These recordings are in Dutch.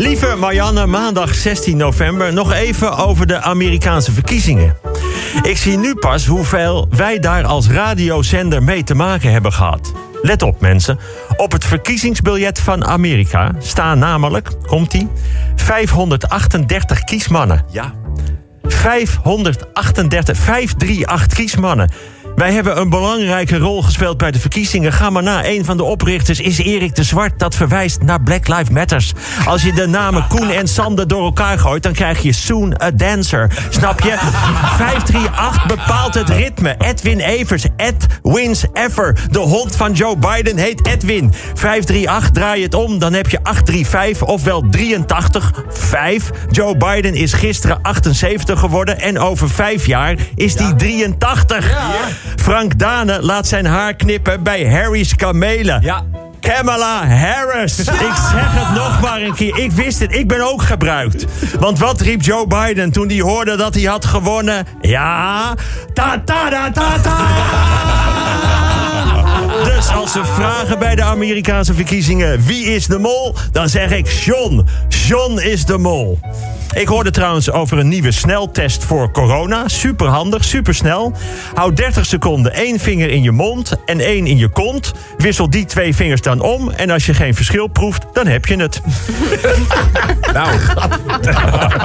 Lieve Marianne, maandag 16 november nog even over de Amerikaanse verkiezingen. Ik zie nu pas hoeveel wij daar als radiozender mee te maken hebben gehad. Let op mensen, op het verkiezingsbiljet van Amerika staan namelijk, komt-ie, 538 kiesmannen. Ja. 538, 538 kiesmannen. Wij hebben een belangrijke rol gespeeld bij de verkiezingen. Ga maar na. Een van de oprichters is Erik de Zwart. Dat verwijst naar Black Lives Matters. Als je de namen Koen en Sander door elkaar gooit... dan krijg je Soon a Dancer. Snap je? 538 bepaalt het ritme. Edwin Evers. Ed wins ever. De hond van Joe Biden heet Edwin. 538, draai het om. Dan heb je 835, ofwel 83, 5. Joe Biden is gisteren 78 geworden. En over vijf jaar is die 83. Frank Dane laat zijn haar knippen bij Harry's Kamelen. Ja. Kamala Harris. Ik zeg het nog maar een keer. Ik wist het. Ik ben ook gebruikt. Want wat riep Joe Biden toen hij hoorde dat hij had gewonnen? Ja. Ta ta ta ta ta. Dus als ze vragen bij de Amerikaanse verkiezingen wie is de mol, dan zeg ik John. John is de mol. Ik hoorde trouwens over een nieuwe sneltest voor corona. Superhandig, supersnel. Hou 30 seconden één vinger in je mond en één in je kont. Wissel die twee vingers dan om. En als je geen verschil proeft, dan heb je het. Nou,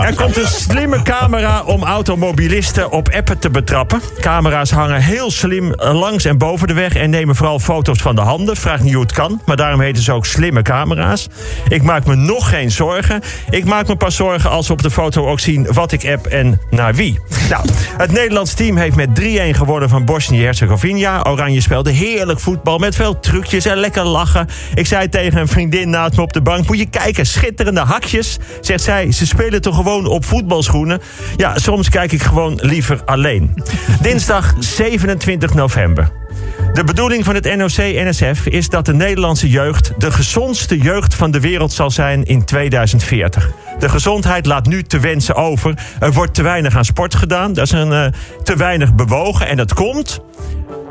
Er komt een slimme camera om automobilisten op appen te betrappen. Camera's hangen heel slim langs en boven de weg en nemen vooral foto's van de handen. Vraag niet hoe het kan, maar daarom heten ze ook slimme camera's. Ik maak me nog geen zorgen. Ik maak me pas zorgen als we op de foto ook zien wat ik app en naar wie. Nou, het Nederlands team heeft met 3-1 gewonnen van Bosnië-Herzegovina. Oranje speelde heerlijk voetbal met veel trucjes en lekker lachen. Ik zei tegen een vriendin naast me op de bank: Moet je kijken, schitterende hakjes. Zegt zij, ze spelen toch gewoon op voetbalschoenen? Ja, soms kijk ik gewoon liever alleen. Dinsdag 27 november. De bedoeling van het NOC-NSF is dat de Nederlandse jeugd de gezondste jeugd van de wereld zal zijn in 2040. De gezondheid laat nu te wensen over. Er wordt te weinig aan sport gedaan. Dat is een, eh, te weinig bewogen. En dat komt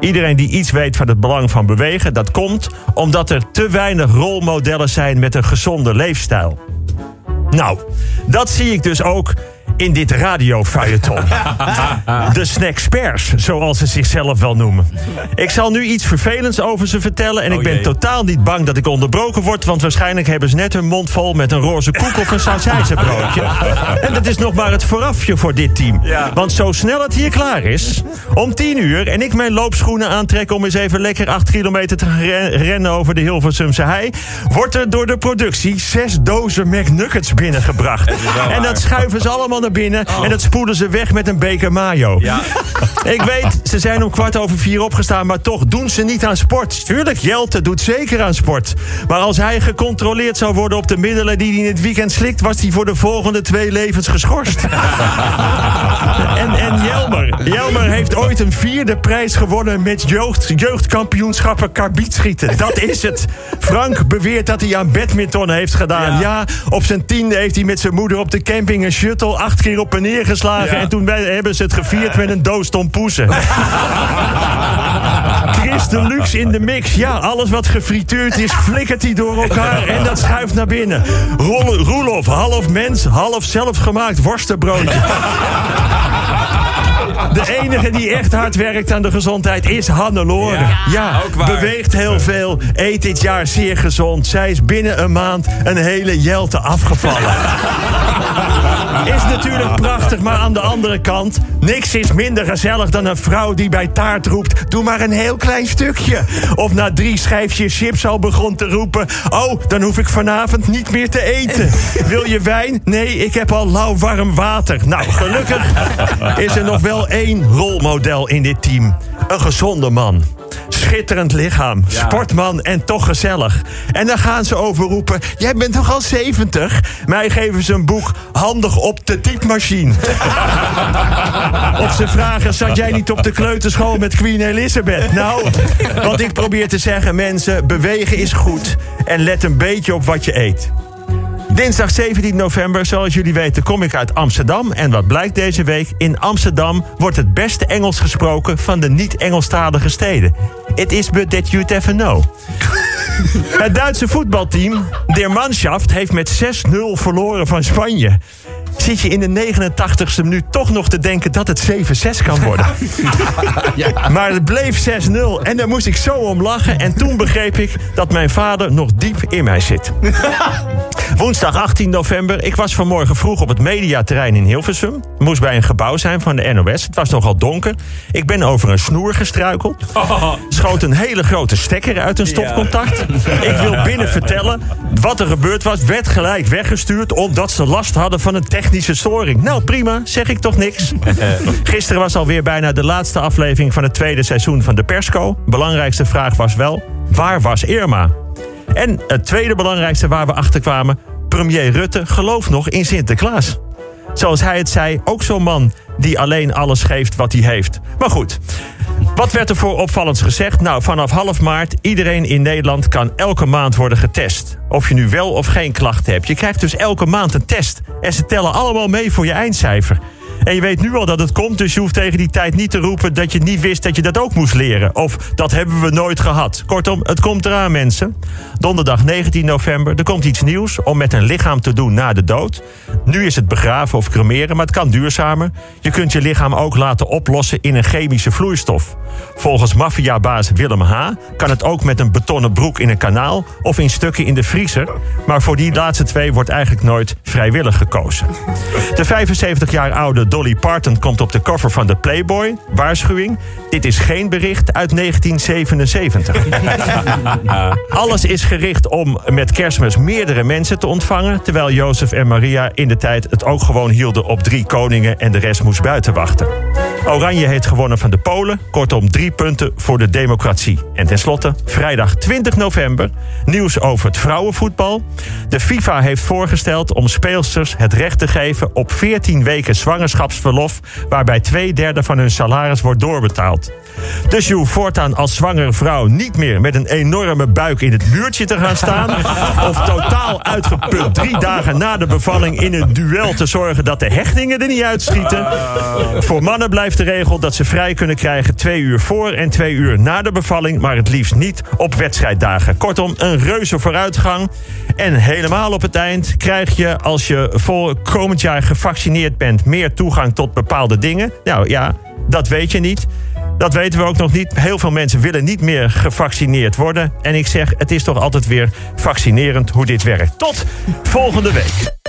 Iedereen die iets weet van het belang van bewegen, dat komt omdat er te weinig rolmodellen zijn met een gezonde leefstijl. Nou, dat zie ik dus ook in dit radiofeuilleton. De snackspers, zoals ze zichzelf wel noemen. Ik zal nu iets vervelends over ze vertellen... en ik ben jee. totaal niet bang dat ik onderbroken word... want waarschijnlijk hebben ze net hun mond vol met een roze koek of een sausijzenbroodje. En dat is nog maar het voorafje voor dit team. Want zo snel het hier klaar is, om tien uur... en ik mijn loopschoenen aantrek om eens even lekker acht kilometer te ren- rennen... over de Hilversumse hei... wordt er door de productie zes dozen McNuggets binnengebracht. En dat schuiven ze allemaal naar binnen... en dat spoelen ze weg met een beker mayo. ja. Ik weet, ze zijn om kwart over vier opgestaan, maar toch doen ze niet aan sport. Tuurlijk, Jelte doet zeker aan sport. Maar als hij gecontroleerd zou worden op de middelen die hij in het weekend slikt, was hij voor de volgende twee levens geschorst. en, en Jelmer. Jelmer heeft ooit een vierde prijs gewonnen met jeugd, jeugdkampioenschappen karbietschieten. Dat is het. Frank beweert dat hij aan badminton heeft gedaan. Ja. Ja. op zijn tiende heeft hij met zijn moeder op de camping een shuttle acht keer op en neer geslagen. Ja. En toen hebben ze het gevierd met een doos tompoesen. Chris de Luxe in de mix. Ja, alles wat gefrituurd is, flikkert hij door elkaar en dat schuift naar binnen. Roelof, half mens, half zelfgemaakt worstenbroodje. De enige die echt hard werkt aan de gezondheid is Hannelore. Ja, Ja, ook waar. beweegt heel veel, eet dit jaar zeer gezond. Zij is binnen een maand een hele jelte afgevallen. Is natuurlijk prachtig, maar aan de andere kant... niks is minder gezellig dan een vrouw die bij taart roept... doe maar een heel klein stukje. Of na drie schijfjes chips al begon te roepen... oh, dan hoef ik vanavond niet meer te eten. Wil je wijn? Nee, ik heb al lauw warm water. Nou, gelukkig is er nog wel één rolmodel in dit team. Een gezonde man. Schitterend lichaam, Ja. sportman en toch gezellig. En dan gaan ze overroepen: Jij bent toch al 70? Mij geven ze een boek handig op de typemachine. of ze vragen: Zat jij niet op de kleuterschool met Queen Elizabeth? Nou, want ik probeer te zeggen: mensen, bewegen is goed. En let een beetje op wat je eet. Dinsdag 17 november, zoals jullie weten, kom ik uit Amsterdam. En wat blijkt deze week? In Amsterdam wordt het beste Engels gesproken van de niet-Engelstalige steden. It is but that you'd ever know. Het Duitse voetbalteam, Der Mannschaft, heeft met 6-0 verloren van Spanje. Zit je in de 89ste minuut toch nog te denken dat het 7-6 kan worden? Maar het bleef 6-0 en daar moest ik zo om lachen. En toen begreep ik dat mijn vader nog diep in mij zit. Woensdag 18 november. Ik was vanmorgen vroeg op het mediaterrein in Hilversum. Moest bij een gebouw zijn van de NOS. Het was nogal donker. Ik ben over een snoer gestruikeld. Schoot een hele grote stekker uit een stopcontact. Ik wil binnen vertellen wat er gebeurd was. Werd gelijk weggestuurd omdat ze last hadden van een technische storing. Nou prima, zeg ik toch niks. Gisteren was alweer bijna de laatste aflevering van het tweede seizoen van de Persco. Belangrijkste vraag was wel, waar was Irma? En het tweede belangrijkste waar we achter kwamen... premier Rutte gelooft nog in Sinterklaas. Zoals hij het zei, ook zo'n man die alleen alles geeft wat hij heeft. Maar goed, wat werd er voor opvallends gezegd? Nou, vanaf half maart, iedereen in Nederland kan elke maand worden getest. Of je nu wel of geen klachten hebt. Je krijgt dus elke maand een test. En ze tellen allemaal mee voor je eindcijfer. En je weet nu al dat het komt, dus je hoeft tegen die tijd niet te roepen dat je niet wist dat je dat ook moest leren. Of dat hebben we nooit gehad. Kortom, het komt eraan, mensen. Donderdag 19 november, er komt iets nieuws om met een lichaam te doen na de dood. Nu is het begraven of cremeren, maar het kan duurzamer. Je kunt je lichaam ook laten oplossen in een chemische vloeistof. Volgens maffiabaas Willem H. kan het ook met een betonnen broek in een kanaal of in stukken in de vriezer. Maar voor die laatste twee wordt eigenlijk nooit vrijwillig gekozen. De 75 jaar oude Dolly Parton komt op de cover van de Playboy. Waarschuwing, dit is geen bericht uit 1977. Alles is gericht om met kerstmis meerdere mensen te ontvangen... terwijl Jozef en Maria in de tijd het ook gewoon hielden op drie koningen... en de rest moest buiten wachten. Oranje heeft gewonnen van de Polen. Kortom, drie punten voor de democratie. En tenslotte, vrijdag 20 november, nieuws over het vrouwenvoetbal. De FIFA heeft voorgesteld om speelsters het recht te geven op 14 weken zwangerschapsverlof, waarbij twee derde van hun salaris wordt doorbetaald. Dus je hoeft voortaan als zwangere vrouw niet meer met een enorme buik in het muurtje te gaan staan. Of totaal uitgeput drie dagen na de bevalling in een duel te zorgen dat de hechtingen er niet uitschieten. Voor mannen de regel dat ze vrij kunnen krijgen twee uur voor en twee uur na de bevalling. Maar het liefst niet op wedstrijddagen. Kortom, een reuze vooruitgang. En helemaal op het eind krijg je als je voor komend jaar gevaccineerd bent meer toegang tot bepaalde dingen. Nou ja, dat weet je niet. Dat weten we ook nog niet. Heel veel mensen willen niet meer gevaccineerd worden. En ik zeg, het is toch altijd weer vaccinerend hoe dit werkt. Tot volgende week.